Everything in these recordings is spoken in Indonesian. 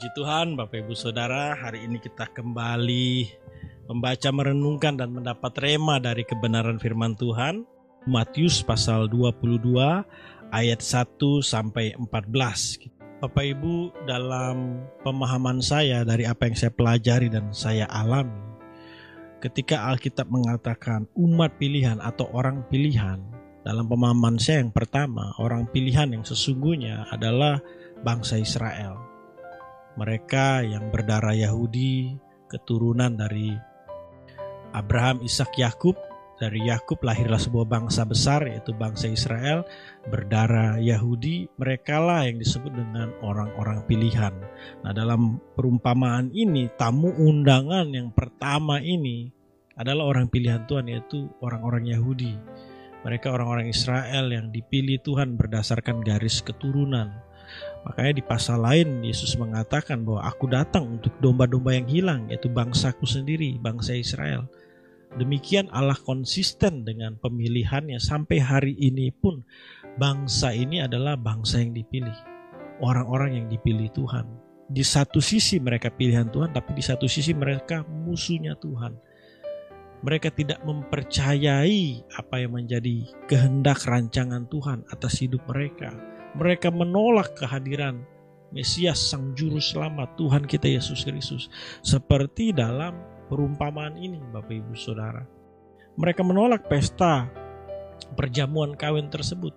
Puji Tuhan, Bapak Ibu Saudara, hari ini kita kembali membaca, merenungkan dan mendapat rema dari kebenaran firman Tuhan. Matius pasal 22 ayat 1 sampai 14. Bapak Ibu, dalam pemahaman saya dari apa yang saya pelajari dan saya alami, ketika Alkitab mengatakan umat pilihan atau orang pilihan, dalam pemahaman saya yang pertama, orang pilihan yang sesungguhnya adalah bangsa Israel. Mereka yang berdarah Yahudi, keturunan dari Abraham, Ishak, Yakub. Dari Yakub lahirlah sebuah bangsa besar yaitu bangsa Israel berdarah Yahudi. Mereka lah yang disebut dengan orang-orang pilihan. Nah, dalam perumpamaan ini tamu undangan yang pertama ini adalah orang pilihan Tuhan yaitu orang-orang Yahudi. Mereka orang-orang Israel yang dipilih Tuhan berdasarkan garis keturunan. Makanya di pasal lain Yesus mengatakan bahwa aku datang untuk domba-domba yang hilang yaitu bangsaku sendiri, bangsa Israel. Demikian Allah konsisten dengan pemilihannya sampai hari ini pun bangsa ini adalah bangsa yang dipilih. Orang-orang yang dipilih Tuhan. Di satu sisi mereka pilihan Tuhan, tapi di satu sisi mereka musuhnya Tuhan. Mereka tidak mempercayai apa yang menjadi kehendak rancangan Tuhan atas hidup mereka. Mereka menolak kehadiran Mesias Sang Juru Selamat Tuhan kita Yesus Kristus. Seperti dalam perumpamaan ini Bapak Ibu Saudara. Mereka menolak pesta perjamuan kawin tersebut.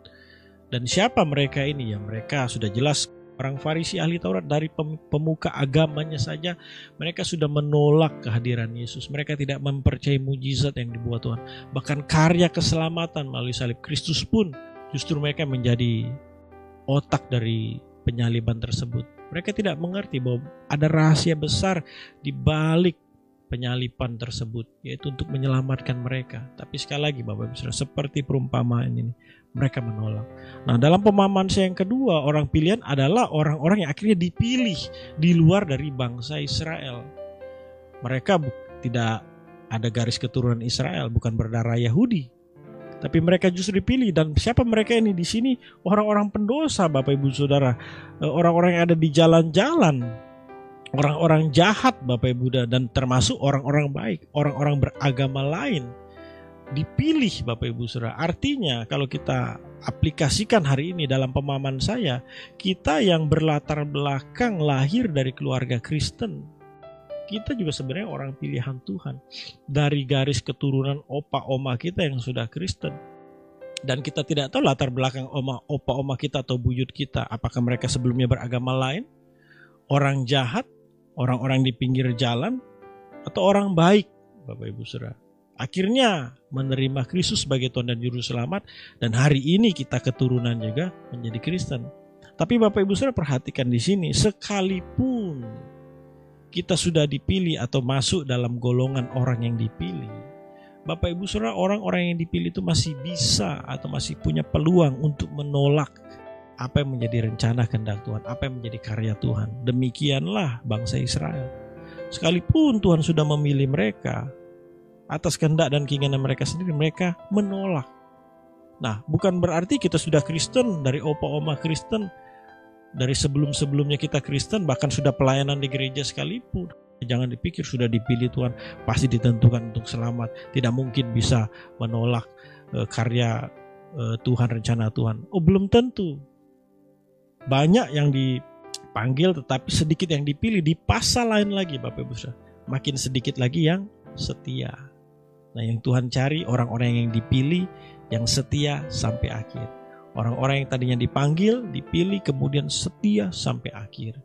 Dan siapa mereka ini? Ya mereka sudah jelas orang Farisi ahli Taurat dari pemuka agamanya saja mereka sudah menolak kehadiran Yesus. Mereka tidak mempercayai mujizat yang dibuat Tuhan. Bahkan karya keselamatan melalui salib Kristus pun justru mereka menjadi otak dari penyaliban tersebut. Mereka tidak mengerti bahwa ada rahasia besar di balik penyalipan tersebut yaitu untuk menyelamatkan mereka. Tapi sekali lagi Bapak Ibu seperti perumpamaan ini mereka menolak. Nah, dalam pemahaman saya yang kedua, orang pilihan adalah orang-orang yang akhirnya dipilih di luar dari bangsa Israel. Mereka tidak ada garis keturunan Israel, bukan berdarah Yahudi. Tapi mereka justru dipilih. Dan siapa mereka ini? Di sini orang-orang pendosa Bapak Ibu Saudara, eh, orang-orang yang ada di jalan-jalan, orang-orang jahat Bapak Ibu dan termasuk orang-orang baik, orang-orang beragama lain. Dipilih Bapak Ibu Saudara. Artinya kalau kita aplikasikan hari ini dalam pemahaman saya, kita yang berlatar belakang lahir dari keluarga Kristen, kita juga sebenarnya orang pilihan Tuhan dari garis keturunan opa oma kita yang sudah Kristen. Dan kita tidak tahu latar belakang oma opa oma kita atau buyut kita, apakah mereka sebelumnya beragama lain, orang jahat, orang-orang di pinggir jalan atau orang baik, Bapak Ibu Saudara. Akhirnya menerima Kristus sebagai Tuhan dan Juru Selamat dan hari ini kita keturunan juga menjadi Kristen. Tapi Bapak Ibu Saudara perhatikan di sini, sekalipun kita sudah dipilih atau masuk dalam golongan orang yang dipilih, Bapak Ibu Saudara orang-orang yang dipilih itu masih bisa atau masih punya peluang untuk menolak apa yang menjadi rencana kehendak Tuhan, apa yang menjadi karya Tuhan. Demikianlah bangsa Israel. Sekalipun Tuhan sudah memilih mereka atas kehendak dan keinginan mereka sendiri, mereka menolak. Nah, bukan berarti kita sudah Kristen dari opa oma Kristen, dari sebelum-sebelumnya kita Kristen, bahkan sudah pelayanan di gereja sekalipun. Jangan dipikir sudah dipilih Tuhan, pasti ditentukan untuk selamat. Tidak mungkin bisa menolak uh, karya uh, Tuhan, rencana Tuhan. Oh, belum tentu banyak yang dipanggil tetapi sedikit yang dipilih di pasal lain lagi Bapak Ibu Makin sedikit lagi yang setia. Nah, yang Tuhan cari orang-orang yang dipilih yang setia sampai akhir. Orang-orang yang tadinya dipanggil, dipilih kemudian setia sampai akhir.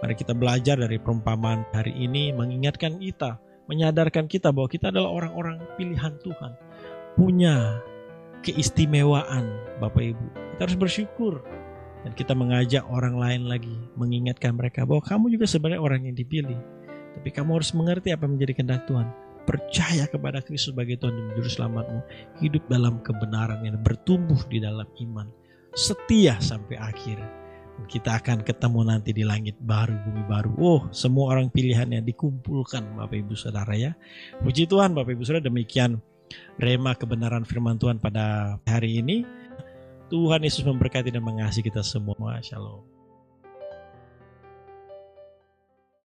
Mari kita belajar dari perumpamaan hari ini mengingatkan kita, menyadarkan kita bahwa kita adalah orang-orang pilihan Tuhan. Punya keistimewaan Bapak Ibu. Kita harus bersyukur dan kita mengajak orang lain lagi mengingatkan mereka bahwa kamu juga sebenarnya orang yang dipilih tapi kamu harus mengerti apa menjadi kehendak Tuhan percaya kepada Kristus sebagai Tuhan dan Juru Selamatmu hidup dalam kebenaran yang bertumbuh di dalam iman setia sampai akhir kita akan ketemu nanti di langit baru bumi baru oh semua orang pilihannya dikumpulkan Bapak Ibu Saudara ya puji Tuhan Bapak Ibu Saudara demikian rema kebenaran firman Tuhan pada hari ini Tuhan Yesus memberkati dan mengasihi kita semua. Shalom.